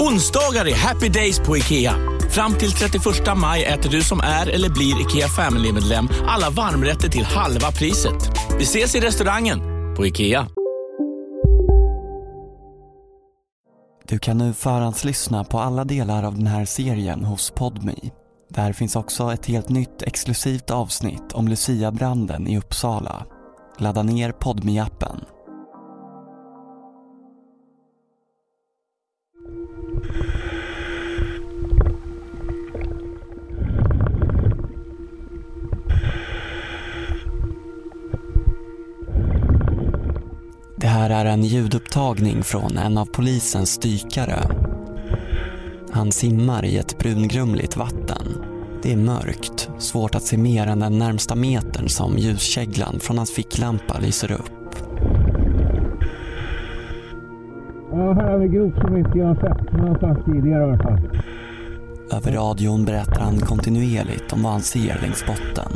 Onsdagar är happy days på IKEA. Fram till 31 maj äter du som är eller blir IKEA Family-medlem alla varmrätter till halva priset. Vi ses i restaurangen på IKEA. Du kan nu förhandslyssna på alla delar av den här serien hos Podmi. Där finns också ett helt nytt exklusivt avsnitt om Lucia-branden i Uppsala. Ladda ner podmi en ljudupptagning från en av polisens dykare. Han simmar i ett brungrumligt vatten. Det är mörkt, svårt att se mer än den närmsta metern som ljuskäglan från hans ficklampa lyser upp. Ja, här har vi grop som inte jag har sett någonstans tidigare i alla fall. Över radion berättar han kontinuerligt om vad han ser längs botten.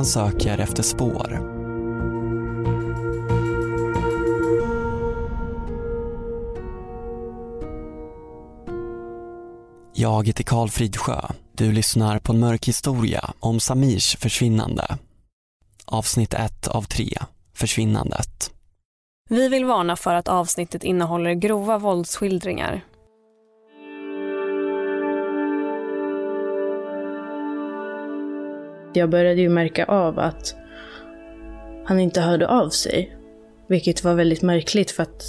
Han söker efter spår. Jag heter Karl Fridsjö. Du lyssnar på en mörk historia om Samirs försvinnande. Avsnitt 1 av 3, Försvinnandet. Vi vill varna för att avsnittet innehåller grova våldsskildringar. Jag började ju märka av att han inte hörde av sig. Vilket var väldigt märkligt för att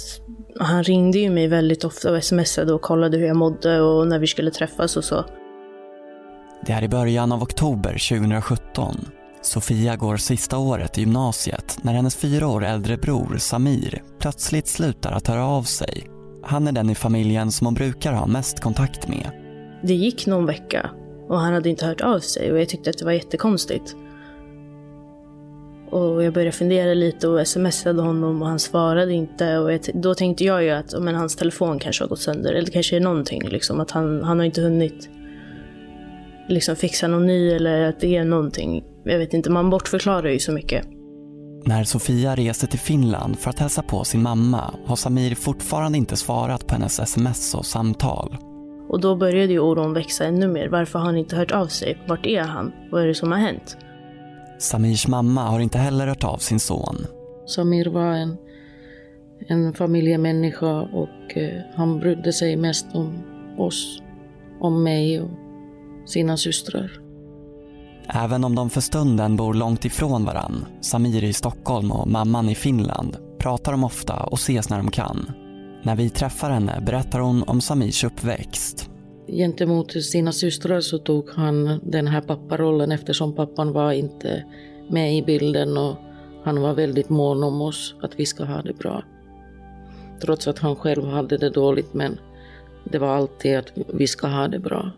han ringde ju mig väldigt ofta och smsade och kollade hur jag mådde och när vi skulle träffas och så. Det är i början av oktober 2017. Sofia går sista året i gymnasiet när hennes fyra år äldre bror Samir plötsligt slutar att höra av sig. Han är den i familjen som hon brukar ha mest kontakt med. Det gick någon vecka och han hade inte hört av sig och jag tyckte att det var jättekonstigt. Och jag började fundera lite och smsade honom och han svarade inte. Och jag, då tänkte jag ju att men, hans telefon kanske har gått sönder eller det kanske är någonting. Liksom, att han, han har inte hunnit liksom, fixa någon ny eller att det är någonting. Jag vet inte, man bortförklarar ju så mycket. När Sofia reser till Finland för att hälsa på sin mamma har Samir fortfarande inte svarat på hennes sms och samtal. Och då började ju oron växa ännu mer. Varför har han inte hört av sig? Vart är han? Vad är det som har hänt? Samirs mamma har inte heller hört av sin son. Samir var en, en familjemänniska och eh, han brydde sig mest om oss, om mig och sina systrar. Även om de för stunden bor långt ifrån varann, Samir i Stockholm och mamman i Finland, pratar de ofta och ses när de kan. När vi träffar henne berättar hon om Samirs uppväxt. Gentemot sina systrar så tog han den här papparollen eftersom pappan var inte med i bilden och han var väldigt mån om oss, att vi ska ha det bra. Trots att han själv hade det dåligt men det var alltid att vi ska ha det bra.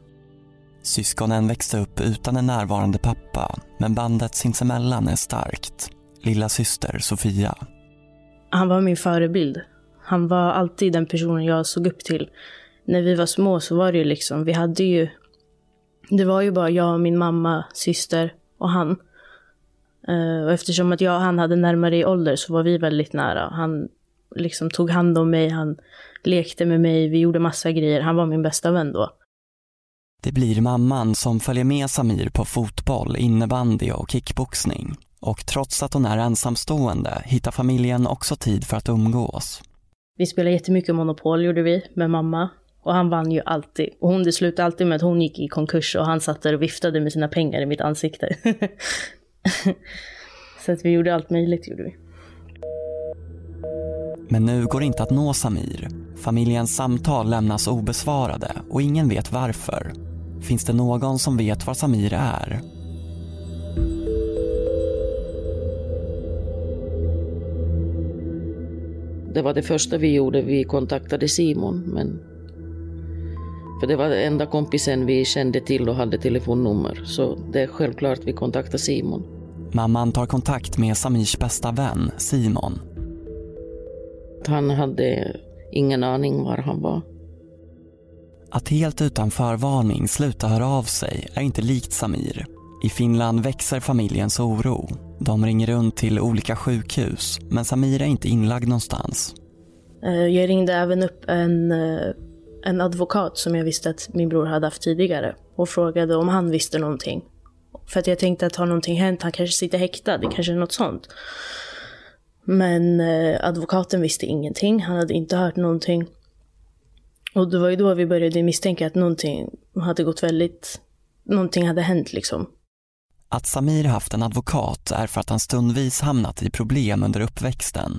Syskonen växte upp utan en närvarande pappa men bandet sinsemellan är starkt. Lilla syster Sofia. Han var min förebild. Han var alltid den personen jag såg upp till. När vi var små så var det ju liksom, vi hade ju... Det var ju bara jag, min mamma, syster och han. Uh, och eftersom att jag och han hade närmare i ålder så var vi väldigt nära. Han liksom tog hand om mig, han lekte med mig, vi gjorde massa grejer. Han var min bästa vän då. Det blir mamman som följer med Samir på fotboll, innebandy och kickboxning. Och trots att hon är ensamstående hittar familjen också tid för att umgås. Vi spelade jättemycket Monopol gjorde vi med mamma. Och han vann ju alltid. Och hon, det slutade alltid med att hon gick i konkurs och han satt där och viftade med sina pengar i mitt ansikte. Så att vi gjorde allt möjligt. Gjorde vi. Men nu går det inte att nå Samir. Familjens samtal lämnas obesvarade och ingen vet varför. Finns det någon som vet var Samir är? Det var det första vi gjorde, vi kontaktade Simon. Men för det var den enda kompisen vi kände till och hade telefonnummer. Så det är självklart vi kontaktade Simon. Mamman tar kontakt med Samirs bästa vän, Simon. Han hade ingen aning var han var. Att helt utan förvarning sluta höra av sig är inte likt Samir. I Finland växer familjens oro. De ringer runt till olika sjukhus, men Samir är inte inlagd någonstans. Eh, jag ringde även upp en, eh, en advokat som jag visste att min bror hade haft tidigare och frågade om han visste någonting. För att jag tänkte att har någonting hänt, han kanske sitter häktad, det kanske är något sånt. Men eh, advokaten visste ingenting, han hade inte hört någonting. Och det var ju då vi började misstänka att någonting hade gått väldigt, någonting hade hänt liksom. Att Samir haft en advokat är för att han stundvis hamnat i problem under uppväxten.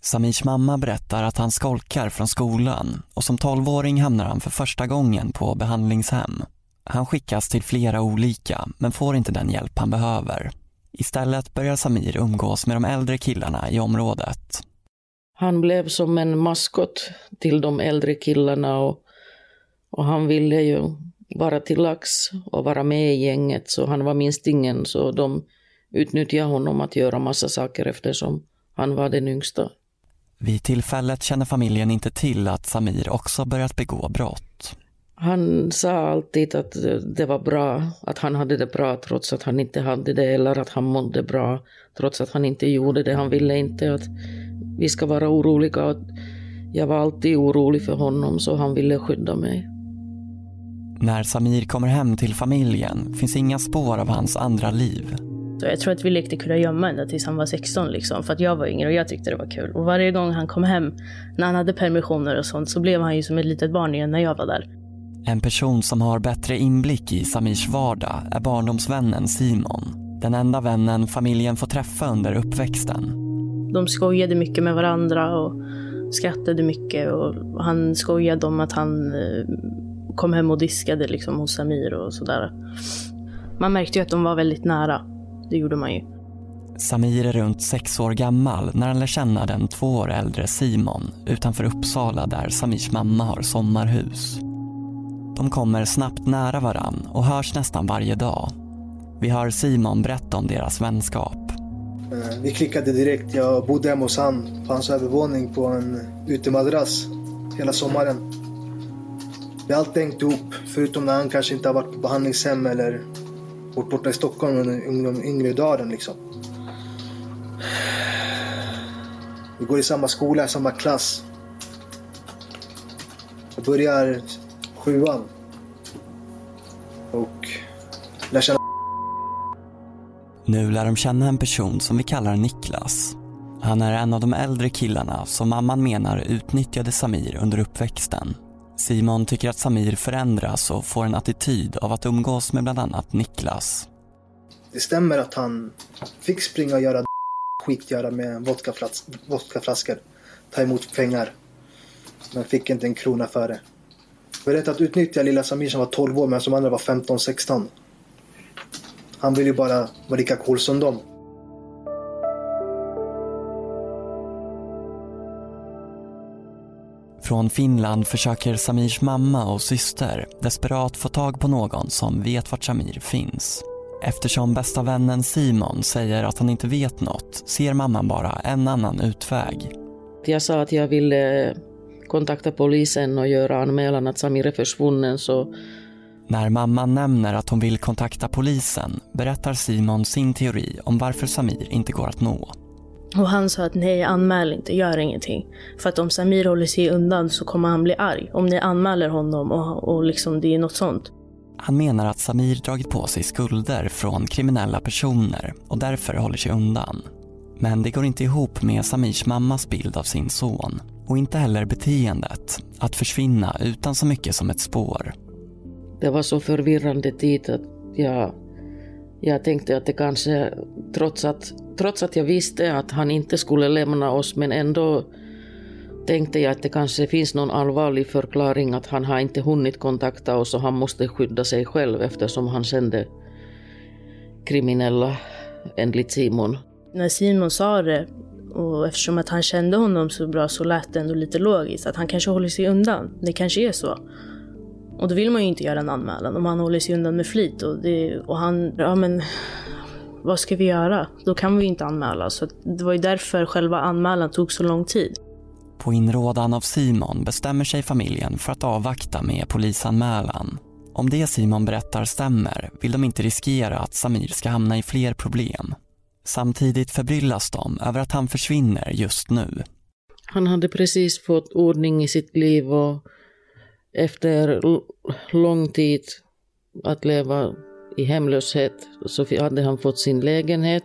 Samirs mamma berättar att han skolkar från skolan och som tolvåring hamnar han för första gången på behandlingshem. Han skickas till flera olika men får inte den hjälp han behöver. Istället börjar Samir umgås med de äldre killarna i området. Han blev som en maskot till de äldre killarna och, och han ville ju vara till lax och vara med i gänget så han var minstingen så de utnyttjade honom att göra massa saker eftersom han var den yngsta. Vid tillfället känner familjen inte till att Samir också börjat begå brott. Han sa alltid att det var bra, att han hade det bra trots att han inte hade det eller att han mådde bra trots att han inte gjorde det. Han ville inte att vi ska vara oroliga. Jag var alltid orolig för honom så han ville skydda mig. När Samir kommer hem till familjen finns inga spår av hans andra liv. Så jag tror att vi lekte kurragömma ända tills han var 16 liksom. För att jag var yngre och jag tyckte det var kul. Och varje gång han kom hem, när han hade permissioner och sånt, så blev han ju som ett litet barn igen när jag var där. En person som har bättre inblick i Samirs vardag är barndomsvännen Simon. Den enda vännen familjen får träffa under uppväxten. De skojade mycket med varandra och skrattade mycket. Och han skojade om att han eh, kom hem och diskade liksom hos Samir och sådär. Man märkte ju att de var väldigt nära. Det gjorde man ju. Samir är runt sex år gammal när han lär känna den två år äldre Simon utanför Uppsala där Samirs mamma har sommarhus. De kommer snabbt nära varann och hörs nästan varje dag. Vi hör Simon berätta om deras vänskap. Eh, Vi klickade direkt. Jag bodde hemma hos han på hans övervåning på en utemadrass hela sommaren. Det har alltid hängt ihop, förutom när han kanske inte har varit på behandlingshem eller bort borta i Stockholm under de yngre dagen liksom. Vi går i samma skola, samma klass. Jag börjar sjuan. Och lär känna Nu lär de känna en person som vi kallar Niklas. Han är en av de äldre killarna som mamman menar utnyttjade Samir under uppväxten. Simon tycker att Samir förändras och får en attityd av att umgås med bland annat Niklas. Det stämmer att han fick springa och göra skitgöra med vodkaflas vodkaflaskor. Ta emot pengar. Men fick inte en krona för det. Det var rätt att utnyttja lilla Samir som var 12 år men som andra var 15-16. Han ville ju bara vara lika cool som dem. Från Finland försöker Samirs mamma och syster desperat få tag på någon som vet vart Samir finns. Eftersom bästa vännen Simon säger att han inte vet något ser mamman bara en annan utväg. Jag sa att jag ville kontakta polisen och göra anmälan att Samir är försvunnen så När mamman nämner att hon vill kontakta polisen berättar Simon sin teori om varför Samir inte går att nå. Och han sa att nej, anmäl inte, gör ingenting. För att om Samir håller sig undan så kommer han bli arg. Om ni anmäler honom och, och liksom det är något sånt. Han menar att Samir dragit på sig skulder från kriminella personer och därför håller sig undan. Men det går inte ihop med Samirs mammas bild av sin son och inte heller beteendet, att försvinna utan så mycket som ett spår. det var så förvirrande tid att jag jag tänkte att det kanske, trots att, trots att jag visste att han inte skulle lämna oss, men ändå tänkte jag att det kanske finns någon allvarlig förklaring att han har inte hunnit kontakta oss och han måste skydda sig själv eftersom han kände kriminella enligt Simon. När Simon sa det, och eftersom att han kände honom så bra så lät det ändå lite logiskt att han kanske håller sig undan. Det kanske är så. Och då vill man ju inte göra en anmälan om han håller sig undan med flit. Och, det, och han, ja men vad ska vi göra? Då kan vi inte anmäla. Så det var ju därför själva anmälan tog så lång tid. På inrådan av Simon bestämmer sig familjen för att avvakta med polisanmälan. Om det Simon berättar stämmer vill de inte riskera att Samir ska hamna i fler problem. Samtidigt förbryllas de över att han försvinner just nu. Han hade precis fått ordning i sitt liv och efter lång tid att leva i hemlöshet så hade han fått sin lägenhet.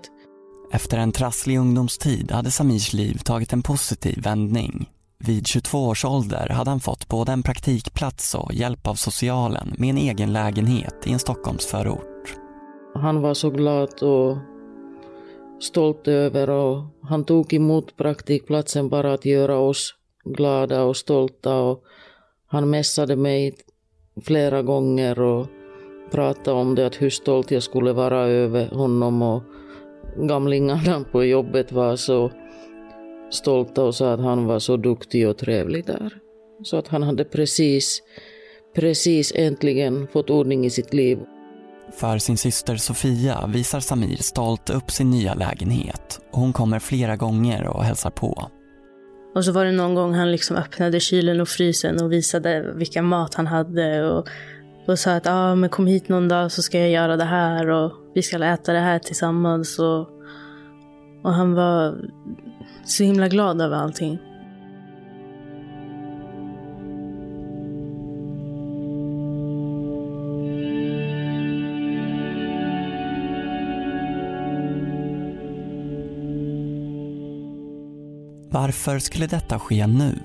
Efter en trasslig ungdomstid hade Samirs liv tagit en positiv vändning. Vid 22 års ålder hade han fått både en praktikplats och hjälp av socialen med en egen lägenhet i en Stockholmsförort. Han var så glad och stolt över och han tog emot praktikplatsen bara att göra oss glada och stolta och han mässade mig flera gånger och pratade om det, att hur stolt jag skulle vara över honom och gamlingarna på jobbet var så stolta och sa att han var så duktig och trevlig där. Så att han hade precis, precis äntligen fått ordning i sitt liv. För sin syster Sofia visar Samir stolt upp sin nya lägenhet och hon kommer flera gånger och hälsar på. Och så var det någon gång han liksom öppnade kylen och frysen och visade vilka mat han hade och, och sa att ah, men kom hit någon dag så ska jag göra det här och vi ska äta det här tillsammans. Och, och han var så himla glad över allting. Varför skulle detta ske nu?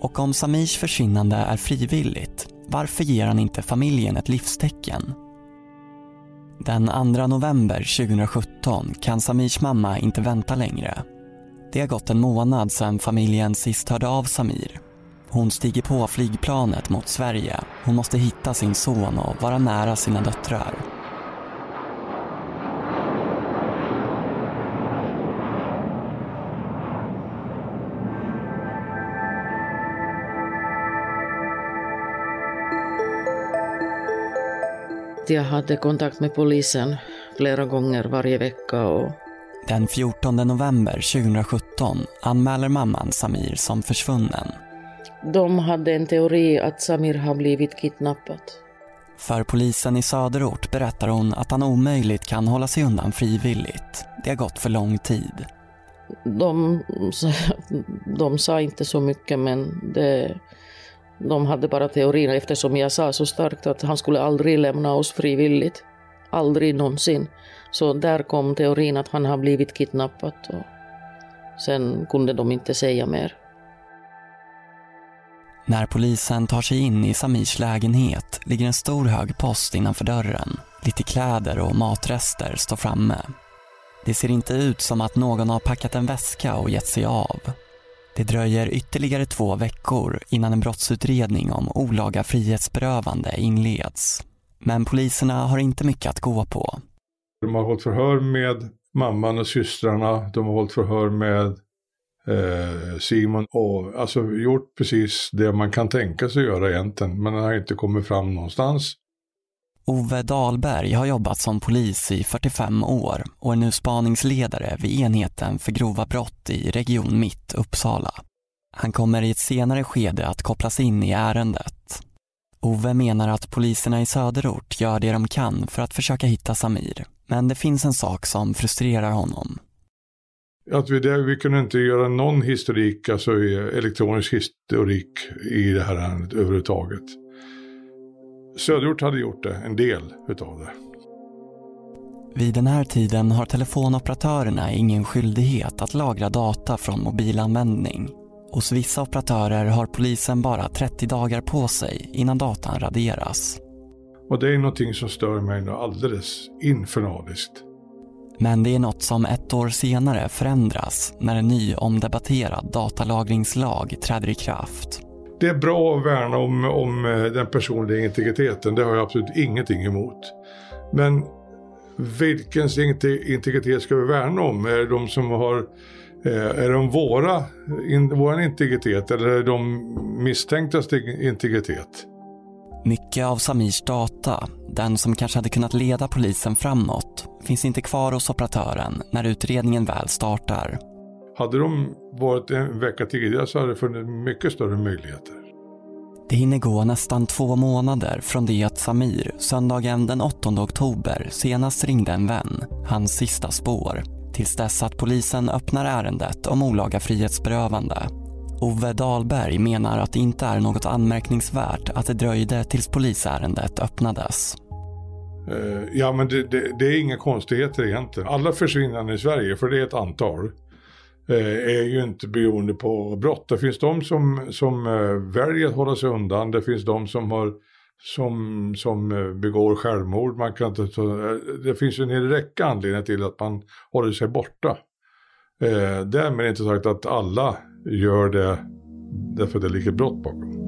Och om Samirs försvinnande är frivilligt, varför ger han inte familjen ett livstecken? Den 2 november 2017 kan Samirs mamma inte vänta längre. Det har gått en månad sedan familjen sist hörde av Samir. Hon stiger på flygplanet mot Sverige. Hon måste hitta sin son och vara nära sina döttrar. Jag hade kontakt med polisen flera gånger varje vecka. Och... Den 14 november 2017 anmäler mamman Samir som försvunnen. De hade en teori att Samir har blivit kidnappad. För polisen i söderort berättar hon att han omöjligt kan hålla sig undan frivilligt. Det har gått för lång tid. De, de sa inte så mycket men det, de hade bara teorin eftersom jag sa så starkt att han skulle aldrig lämna oss frivilligt. Aldrig någonsin. Så där kom teorin att han har blivit kidnappad. Och sen kunde de inte säga mer. När polisen tar sig in i Samirs lägenhet ligger en stor hög post innanför dörren. Lite kläder och matrester står framme. Det ser inte ut som att någon har packat en väska och gett sig av. Det dröjer ytterligare två veckor innan en brottsutredning om olaga frihetsberövande inleds. Men poliserna har inte mycket att gå på. De har hållit förhör med mamman och systrarna. De har hållit förhör med eh, Simon och alltså gjort precis det man kan tänka sig göra egentligen. Men det har inte kommit fram någonstans. Ove Dahlberg har jobbat som polis i 45 år och är nu spaningsledare vid enheten för grova brott i Region Mitt, Uppsala. Han kommer i ett senare skede att kopplas in i ärendet. Ove menar att poliserna i söderort gör det de kan för att försöka hitta Samir. Men det finns en sak som frustrerar honom. Att vi, där, vi kunde inte göra någon historik, alltså eh, elektronisk historik i det här ärendet överhuvudtaget. Söderort hade gjort det, en del utav det. Vid den här tiden har telefonoperatörerna ingen skyldighet att lagra data från mobilanvändning. Hos vissa operatörer har polisen bara 30 dagar på sig innan datan raderas. Och det är någonting som stör mig nu alldeles infernaliskt. Men det är något som ett år senare förändras när en ny omdebatterad datalagringslag träder i kraft. Det är bra att värna om, om eh, den personliga integriteten, det har jag absolut ingenting emot. Men vilkens integritet ska vi värna om? Är det de som har eh, är de våra, in, vår integritet eller är det de misstänktas integritet? Mycket av Samirs data, den som kanske hade kunnat leda polisen framåt, finns inte kvar hos operatören när utredningen väl startar. Hade de varit en vecka tidigare så hade det funnits mycket större möjligheter. Det hinner gå nästan två månader från det att Samir söndagen den 8 oktober senast ringde en vän, hans sista spår, tills dess att polisen öppnar ärendet om olaga frihetsberövande. Ove Dahlberg menar att det inte är något anmärkningsvärt att det dröjde tills polisärendet öppnades. Uh, ja men det, det, det, är inga konstigheter egentligen. Alla försvinnanden i Sverige, för det är ett antal, Eh, Eh, är ju inte beroende på brott. Det finns de som, som eh, väljer att hålla sig undan, det finns de som har som, som eh, begår självmord. Man kan inte, det finns en hel räcka anledningar till att man håller sig borta. Eh, därmed inte sagt att alla gör det därför att det ligger brott bakom.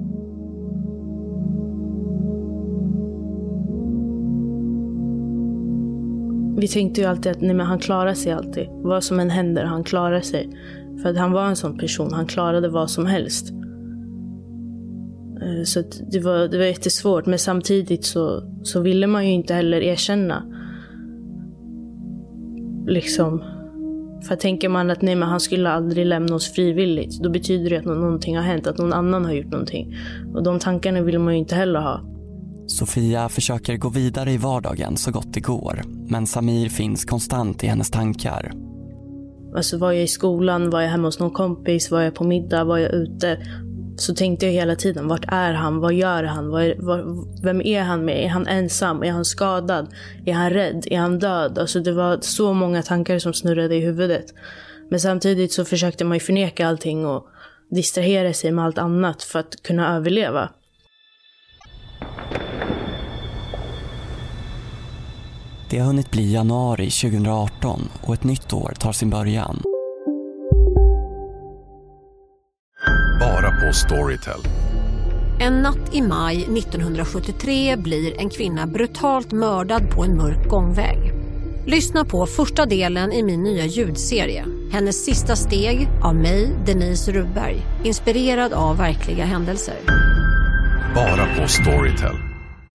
Vi tänkte ju alltid att nej, men han klarar sig alltid. Vad som än händer, han klarar sig. För att han var en sån person, han klarade vad som helst. Eh, så det var, det var jättesvårt, men samtidigt så, så ville man ju inte heller erkänna. Liksom. För tänker man att nej, men han skulle aldrig lämna oss frivilligt, då betyder det att någonting har hänt, att någon annan har gjort någonting. Och de tankarna vill man ju inte heller ha. Sofia försöker gå vidare i vardagen så gott det går, men Samir finns konstant i hennes tankar. Alltså var jag i skolan, var jag hemma hos någon kompis, var jag på middag, var jag ute? Så tänkte jag hela tiden, vart är han? Vad gör han? Var, var, vem är han med? Är han ensam? Är han skadad? Är han rädd? Är han död? Alltså det var så många tankar som snurrade i huvudet. Men samtidigt så försökte man ju förneka allting och distrahera sig med allt annat för att kunna överleva. Det har hunnit bli januari 2018 och ett nytt år tar sin början. Bara på Storytel. En natt i maj 1973 blir en kvinna brutalt mördad på en mörk gångväg. Lyssna på första delen i min nya ljudserie. Hennes sista steg av mig, Denise Rubberg. Inspirerad av verkliga händelser. Bara på Storytel.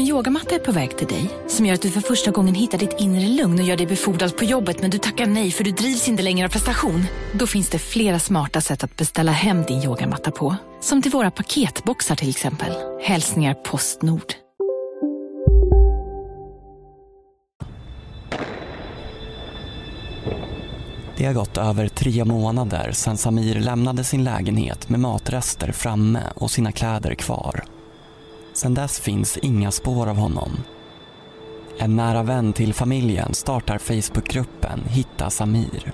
En yogamatta är på väg till dig, som gör att du för första gången hittar ditt inre lugn och gör dig befordrad på jobbet men du tackar nej för du drivs inte längre av prestation. Då finns det flera smarta sätt att beställa hem din yogamatta på. Som till våra paketboxar till exempel. Hälsningar Postnord. Det har gått över tre månader sedan Samir lämnade sin lägenhet med matrester framme och sina kläder kvar. Sedan dess finns inga spår av honom. En nära vän till familjen startar Facebookgruppen Hitta Samir.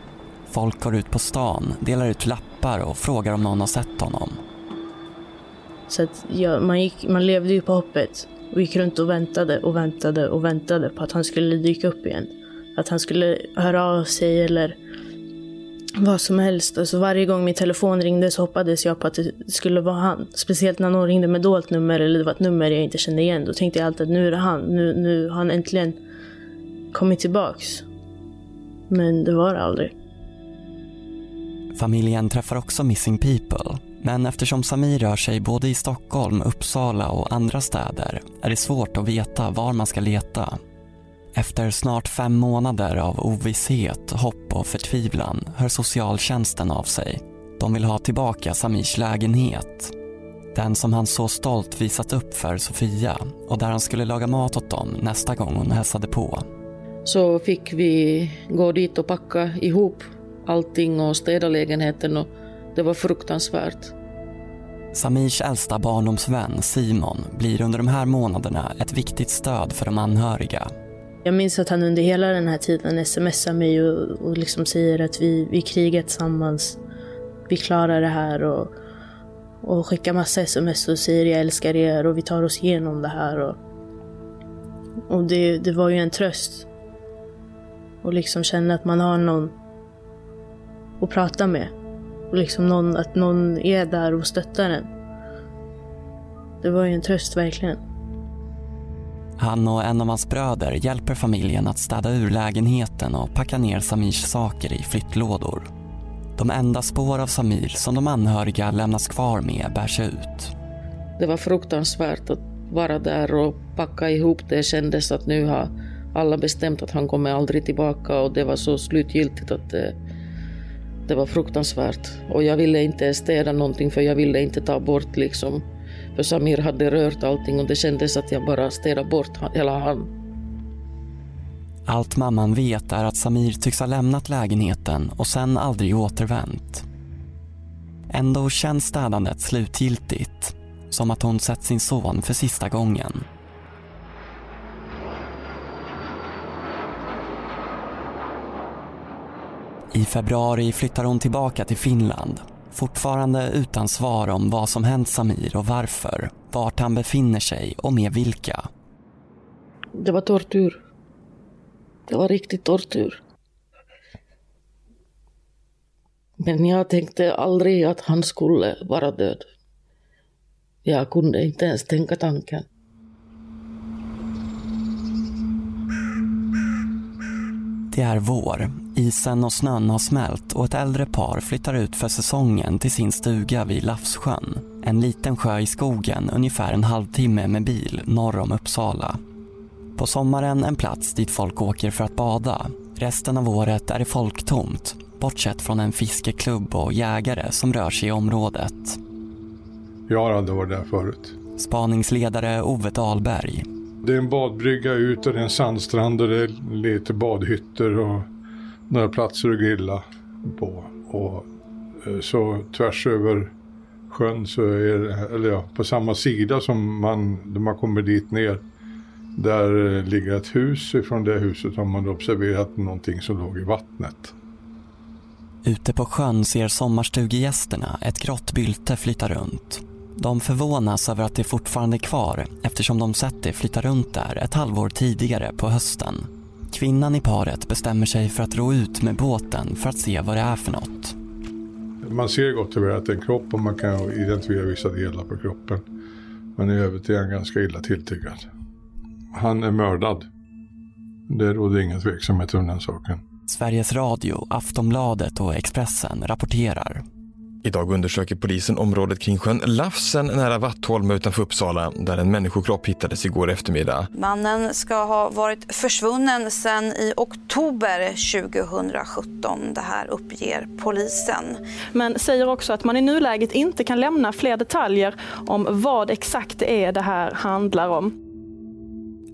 Folk går ut på stan, delar ut lappar och frågar om någon har sett honom. Så att, ja, man, gick, man levde ju på hoppet och gick runt och väntade och väntade och väntade på att han skulle dyka upp igen. Att han skulle höra av sig eller vad som helst. Alltså varje gång min telefon ringde så hoppades jag på att det skulle vara han. Speciellt när någon ringde med dolt nummer eller det var ett nummer jag inte kände igen. Då tänkte jag alltid att nu är det han. Nu, nu har han äntligen kommit tillbaks. Men det var det aldrig. Familjen träffar också Missing People. Men eftersom Samir rör sig både i Stockholm, Uppsala och andra städer är det svårt att veta var man ska leta. Efter snart fem månader av ovisshet, hopp och förtvivlan hör socialtjänsten av sig. De vill ha tillbaka Samirs lägenhet. Den som han så stolt visat upp för Sofia och där han skulle laga mat åt dem nästa gång hon hälsade på. Så fick vi gå dit och packa ihop allting och städa lägenheten och det var fruktansvärt. Samirs äldsta barndomsvän Simon blir under de här månaderna ett viktigt stöd för de anhöriga. Jag minns att han under hela den här tiden smsar mig och, och liksom säger att vi, vi krigar tillsammans. Vi klarar det här och, och skickar massa sms och säger jag älskar er och vi tar oss igenom det här. Och, och det, det var ju en tröst. Och liksom känna att man har någon att prata med. Och liksom någon, att någon är där och stöttar en. Det var ju en tröst verkligen. Han och en av hans bröder hjälper familjen att städa ur lägenheten och packa ner Samirs saker i flyttlådor. De enda spår av Samir som de anhöriga lämnas kvar med bärs ut. Det var fruktansvärt att vara där och packa ihop det. Kändes att nu har alla bestämt att han kommer aldrig tillbaka och det var så slutgiltigt att det, det var fruktansvärt. Och jag ville inte städa någonting för jag ville inte ta bort liksom. För Samir hade rört allting och det kändes att jag bara städade bort hela han. Allt mamman vet är att Samir tycks ha lämnat lägenheten och sen aldrig återvänt. Ändå känns städandet slutgiltigt. Som att hon sett sin son för sista gången. I februari flyttar hon tillbaka till Finland. Fortfarande utan svar om vad som hänt Samir och varför, vart han befinner sig och med vilka. Det var tortyr. Det var riktigt tortyr. Men jag tänkte aldrig att han skulle vara död. Jag kunde inte ens tänka tanken. Det är vår. Isen och snön har smält och ett äldre par flyttar ut för säsongen till sin stuga vid Lafssjön. En liten sjö i skogen ungefär en halvtimme med bil norr om Uppsala. På sommaren en plats dit folk åker för att bada. Resten av året är det folktomt, bortsett från en fiskeklubb och jägare som rör sig i området. Jag har aldrig varit där förut. Spaningsledare Ove Dahlberg. Det är en badbrygga ut och det är en sandstrand och det är lite badhytter och några platser att grilla på. Och eh, så tvärs över sjön så är det, eller ja, på samma sida som man, när man kommer dit ner. Där eh, ligger ett hus. Ifrån det huset har man observerat någonting som låg i vattnet. Ute på sjön ser sommarstugegästerna ett grått bylte flyta runt. De förvånas över att det fortfarande är kvar eftersom de sett det flytta runt där ett halvår tidigare på hösten. Kvinnan i paret bestämmer sig för att ro ut med båten för att se vad det är för något. Man ser gott och väl att det är en kropp och man kan identifiera vissa delar på kroppen. Men i övrigt är han ganska illa tilltygad. Han är mördad. Det råder ingen tveksamhet om den saken. Sveriges Radio, Aftonbladet och Expressen rapporterar. Idag undersöker polisen området kring sjön Lafsen nära Vattholma utanför Uppsala där en människokropp hittades igår eftermiddag. Mannen ska ha varit försvunnen sedan i oktober 2017. Det här uppger polisen. Men säger också att man i nuläget inte kan lämna fler detaljer om vad exakt det är det här handlar om.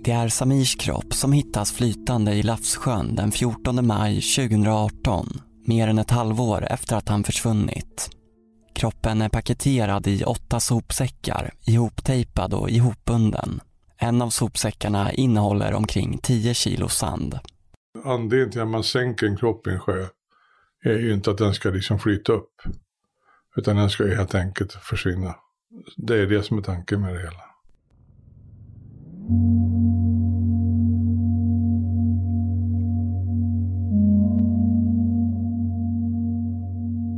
Det är Samirs kropp som hittas flytande i Lafssjön den 14 maj 2018, mer än ett halvår efter att han försvunnit. Kroppen är paketerad i åtta sopsäckar, ihoptejpad och ihopbunden. En av sopsäckarna innehåller omkring 10 kilo sand. Anledningen till att man sänker en kropp i en sjö är ju inte att den ska liksom flyta upp. Utan den ska ju helt enkelt försvinna. Det är det som är tanken med det hela.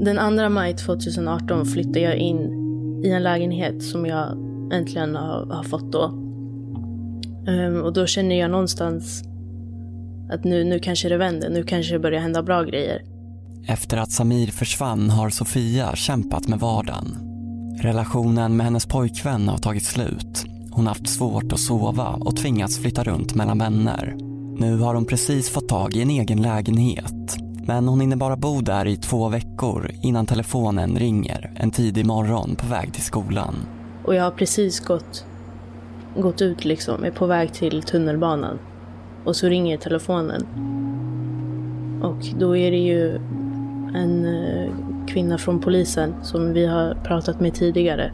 Den 2 maj 2018 flyttade jag in i en lägenhet som jag äntligen har, har fått då. Um, och då känner jag någonstans att nu, nu kanske det vänder, nu kanske det börjar hända bra grejer. Efter att Samir försvann har Sofia kämpat med vardagen. Relationen med hennes pojkvän har tagit slut. Hon har haft svårt att sova och tvingats flytta runt mellan vänner. Nu har hon precis fått tag i en egen lägenhet men hon hinner bara bo där i två veckor innan telefonen ringer en tidig morgon på väg till skolan. Och jag har precis gått, gått ut liksom, är på väg till tunnelbanan. Och så ringer telefonen. Och då är det ju en eh, kvinna från polisen som vi har pratat med tidigare.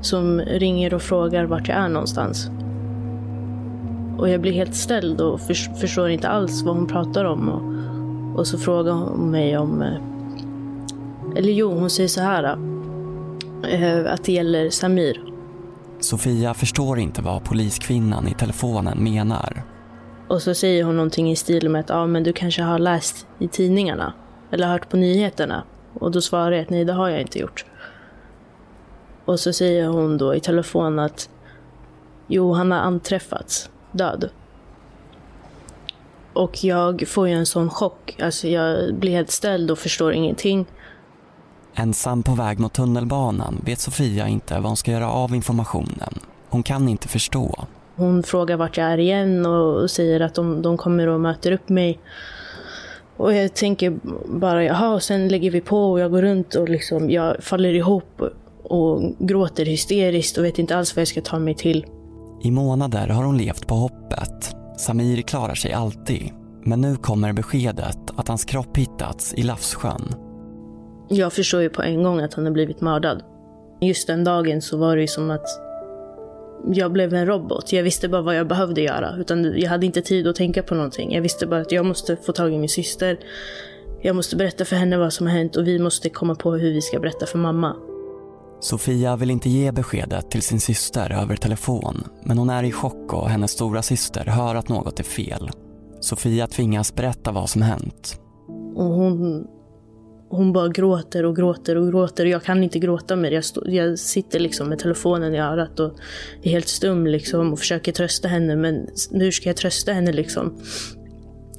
som ringer och frågar vart jag är någonstans. Och jag blir helt ställd och förstår inte alls vad hon pratar om. Och, och så frågar hon mig om... eh, Eller jo, hon säger så här. eh, Att det gäller Samir. Sofia förstår inte vad poliskvinnan i telefonen menar. Och så säger hon någonting i stil med att ja, men du kanske har läst i tidningarna. Eller hört på nyheterna. Och då svarar jag att nej, det har jag inte gjort. Och så säger hon då i telefon att jo, han har anträffats död. Och jag får ju en sån chock. Alltså jag blir helt ställd och förstår ingenting. Ensam på väg mot tunnelbanan vet Sofia inte vad hon ska göra av informationen. Hon kan inte förstå. Hon frågar vart jag är igen och säger att de, de kommer och möter upp mig. Och jag tänker bara, jaha, och sen lägger vi på och jag går runt och liksom, jag faller ihop och gråter hysteriskt och vet inte alls vad jag ska ta mig till. I månader har hon levt på hoppet. Samir klarar sig alltid. Men nu kommer beskedet att hans kropp hittats i Lafssjön. Jag förstår ju på en gång att han har blivit mördad. Just den dagen så var det ju som att jag blev en robot. Jag visste bara vad jag behövde göra. Utan jag hade inte tid att tänka på någonting. Jag visste bara att jag måste få tag i min syster. Jag måste berätta för henne vad som har hänt och vi måste komma på hur vi ska berätta för mamma. Sofia vill inte ge beskedet till sin syster över telefon men hon är i chock och hennes stora syster hör att något är fel. Sofia tvingas berätta vad som hänt. Och hon, hon bara gråter och gråter och gråter. Jag kan inte gråta mer. Jag, stå, jag sitter liksom med telefonen i örat och är helt stum liksom och försöker trösta henne. Men hur ska jag trösta henne liksom?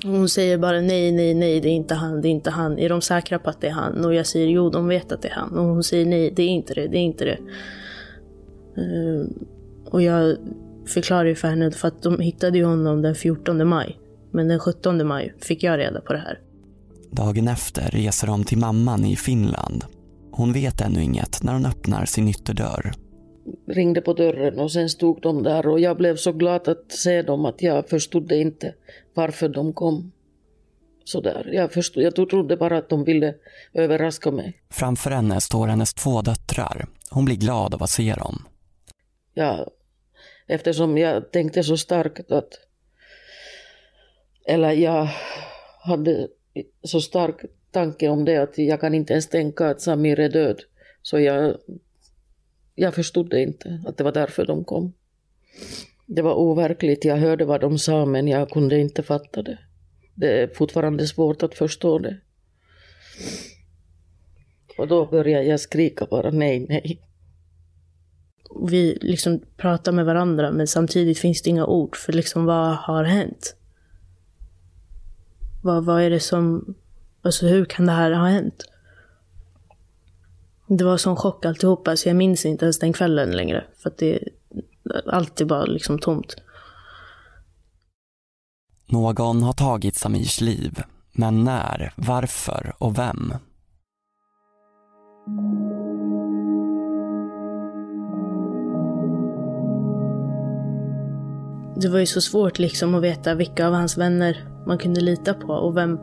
Hon säger bara nej, nej, nej, det är inte han, det är inte han. Är de säkra på att det är han? Och jag säger jo, de vet att det är han. Och hon säger nej, det är inte det, det är inte det. Uh, och jag förklarar ju för henne, för att de hittade ju honom den 14 maj. Men den 17 maj fick jag reda på det här. Dagen efter reser de till mamman i Finland. Hon vet ännu inget när hon öppnar sin ytterdörr. Ringde på dörren och sen stod de där och jag blev så glad att se dem att jag förstod inte varför de kom. Sådär. Jag, förstod, jag trodde bara att de ville överraska mig. Framför henne står hennes två döttrar. Hon blir glad av att se dem. Ja, eftersom jag tänkte så starkt att... Eller jag hade så stark tanke om det att jag kan inte ens tänka att Samir är död. Så jag, jag förstod det inte, att det var därför de kom. Det var overkligt, jag hörde vad de sa men jag kunde inte fatta det. Det är fortfarande svårt att förstå det. Och då började jag skrika bara nej, nej. Vi liksom pratar med varandra men samtidigt finns det inga ord för liksom vad har hänt? Vad, vad är det som... Alltså hur kan det här ha hänt? Det var sån chock alltihopa så jag minns inte ens den kvällen längre. För att det allt är bara liksom tomt. Någon har tagit Samirs liv. Men när, varför och vem? Det var ju så svårt liksom att veta vilka av hans vänner man kunde lita på och vem,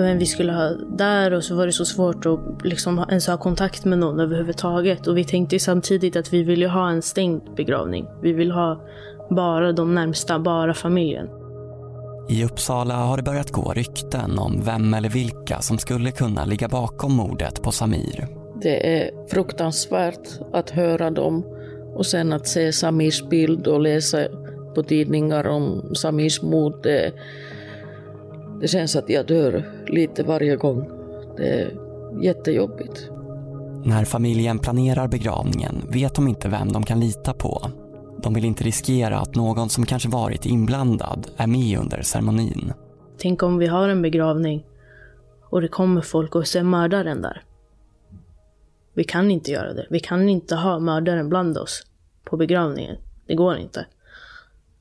vem vi skulle ha där och så var det så svårt att liksom ens ha kontakt med någon överhuvudtaget. Och vi tänkte ju samtidigt att vi ville ha en stängd begravning. Vi vill ha bara de närmsta, bara familjen. I Uppsala har det börjat gå rykten om vem eller vilka som skulle kunna ligga bakom mordet på Samir. Det är fruktansvärt att höra dem och sen att se Samirs bild och läsa på tidningar om Samirs mord. Det, det känns att jag dör lite varje gång. Det är jättejobbigt. När familjen planerar begravningen vet de inte vem de kan lita på. De vill inte riskera att någon som kanske varit inblandad är med under ceremonin. Tänk om vi har en begravning och det kommer folk och ser mördaren där. Vi kan inte göra det. Vi kan inte ha mördaren bland oss på begravningen. Det går inte.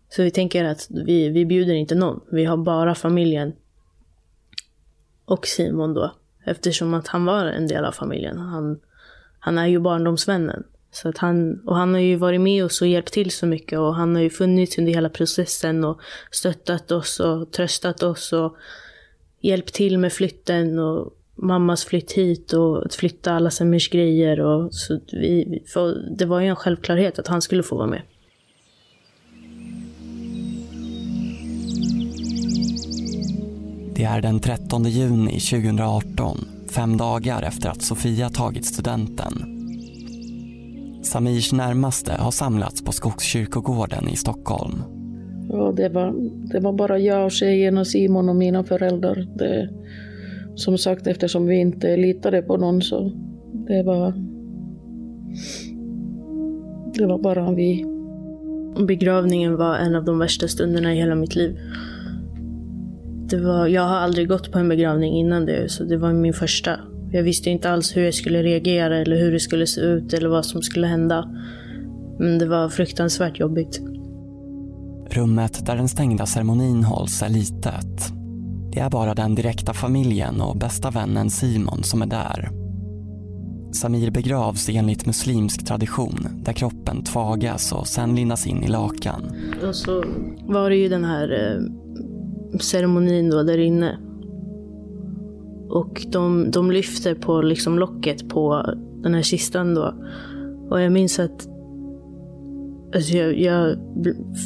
Så vi tänker att vi, vi bjuder inte någon. Vi har bara familjen och Simon då. Eftersom att han var en del av familjen. Han, han är ju barndomsvännen. Så att han, och han har ju varit med oss och hjälpt till så mycket och han har ju funnits under hela processen och stöttat oss och tröstat oss och hjälpt till med flytten och mammas flytt hit och att flytta alla Semirs grejer. Och så vi, för det var ju en självklarhet att han skulle få vara med. Det är den 13 juni 2018, fem dagar efter att Sofia tagit studenten. Samirs närmaste har samlats på Skogskyrkogården i Stockholm. Ja, det, var, det var bara jag och tjejen och Simon och mina föräldrar. Det, som sagt, eftersom vi inte litade på någon så det var... Det var bara vi. Begravningen var en av de värsta stunderna i hela mitt liv. Det var, jag har aldrig gått på en begravning innan det, så det var min första. Jag visste inte alls hur jag skulle reagera eller hur det skulle se ut eller vad som skulle hända. Men det var fruktansvärt jobbigt. Rummet där den stängda ceremonin hålls är litet. Det är bara den direkta familjen och bästa vännen Simon som är där. Samir begravs enligt muslimsk tradition där kroppen tvagas och sen lindas in i lakan. Och så var det ju den här eh, ceremonin då där inne. Och de, de lyfter på liksom locket på den här kistan då. Och jag minns att alltså jag, jag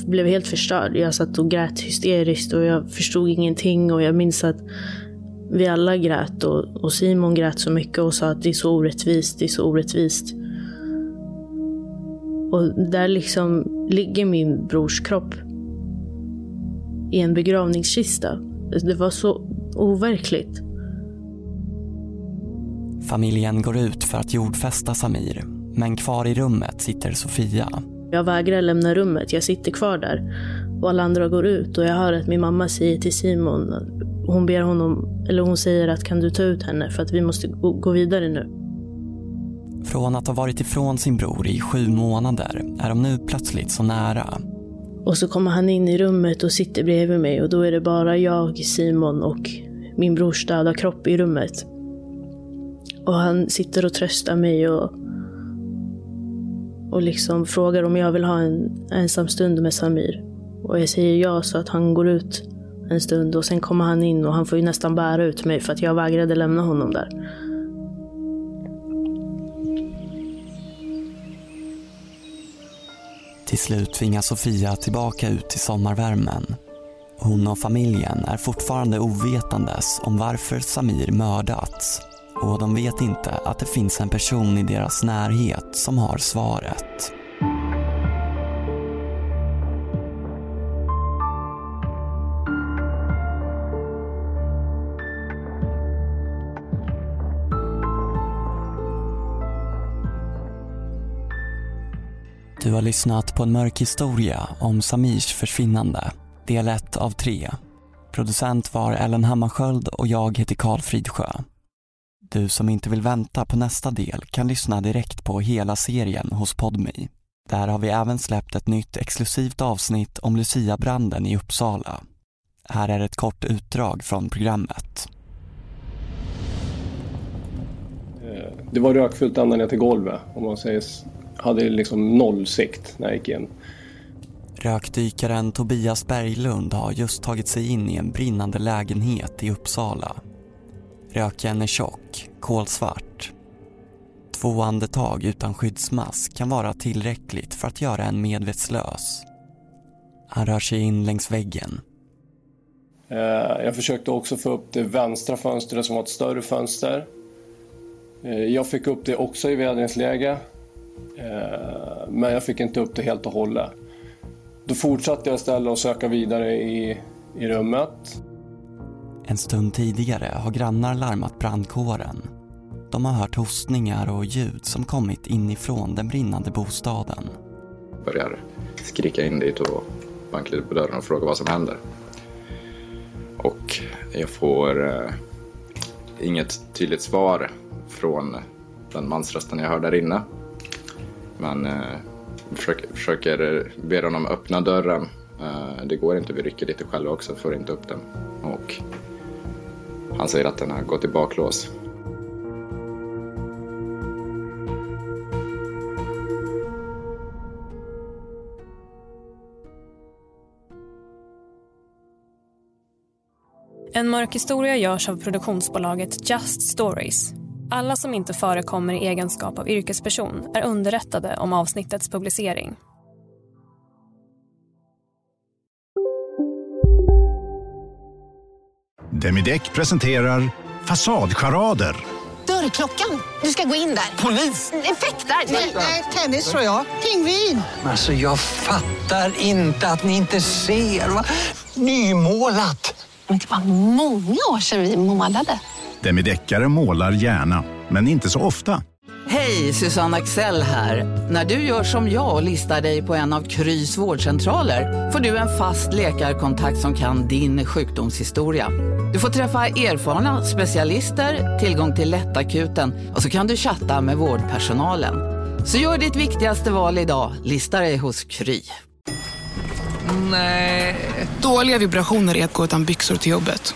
blev helt förstörd. Jag satt och grät hysteriskt och jag förstod ingenting. Och jag minns att vi alla grät och, och Simon grät så mycket och sa att det är så orättvist, det är så orättvist. Och där liksom ligger min brors kropp i en begravningskista. Det var så overkligt. Familjen går ut för att jordfästa Samir, men kvar i rummet sitter Sofia. Jag vägrar lämna rummet, jag sitter kvar där. Och alla andra går ut och jag hör att min mamma säger till Simon, hon ber honom, eller hon säger att kan du ta ut henne för att vi måste gå vidare nu. Från att ha varit ifrån sin bror i sju månader är de nu plötsligt så nära. Och så kommer han in i rummet och sitter bredvid mig och då är det bara jag, Simon och min brors döda kropp i rummet. Och han sitter och tröstar mig och, och liksom frågar om jag vill ha en ensam stund med Samir. Och jag säger ja så att han går ut en stund och sen kommer han in och han får ju nästan bära ut mig för att jag vägrade lämna honom där. Till slut tvingas Sofia tillbaka ut i sommarvärmen. Hon och familjen är fortfarande ovetandes om varför Samir mördats och de vet inte att det finns en person i deras närhet som har svaret. Du har lyssnat på en mörk historia om Samirs försvinnande. Del 1 av 3. Producent var Ellen Hammarskjöld och jag heter Karl Fridsjö. Du som inte vill vänta på nästa del kan lyssna direkt på hela serien hos Podme. Där har vi även släppt ett nytt exklusivt avsnitt om Lucia-branden i Uppsala. Här är ett kort utdrag från programmet. Eh, det var rökfyllt ända ner till golvet. Om man säger, hade liksom noll sikt när jag gick in. Rökdykaren Tobias Berglund har just tagit sig in i en brinnande lägenhet i Uppsala. Röken är tjock, kolsvart. Två andetag utan skyddsmask kan vara tillräckligt för att göra en medvetslös. Han rör sig in längs väggen. Jag försökte också få upp det vänstra fönstret som var ett större fönster. Jag fick upp det också i vädringsläge. Men jag fick inte upp det helt och hållet. Då fortsatte jag istället att söka vidare i, i rummet. En stund tidigare har grannar larmat brandkåren. De har hört hostningar och ljud som kommit inifrån den brinnande bostaden. Börjar skrika in dit och banka lite på dörren och fråga vad som händer. Och jag får eh, inget tydligt svar från den mansrösten jag hör där inne. Men eh, försöker, försöker be honom öppna dörren. Eh, det går inte, vi rycker lite själva också, får inte upp den. Och han säger att den har gått i baklås. En mörk historia görs av produktionsbolaget Just Stories. Alla som inte förekommer i egenskap av yrkesperson är underrättade om avsnittets publicering. Demideck presenterar Fasadcharader. Dörrklockan. Du ska gå in där. Polis? Effektar? Nej, tennis tror jag. Pingvin. Alltså jag fattar inte att ni inte ser. Va? Nymålat. Men det var många år sedan vi målade. Demideckare målar gärna, men inte så ofta. Hej, Susanne Axel här. När du gör som jag och listar dig på en av Krys vårdcentraler får du en fast läkarkontakt som kan din sjukdomshistoria. Du får träffa erfarna specialister, tillgång till lättakuten och så kan du chatta med vårdpersonalen. Så gör ditt viktigaste val idag, lista dig hos Kry. Nej. Dåliga vibrationer är att gå utan byxor till jobbet.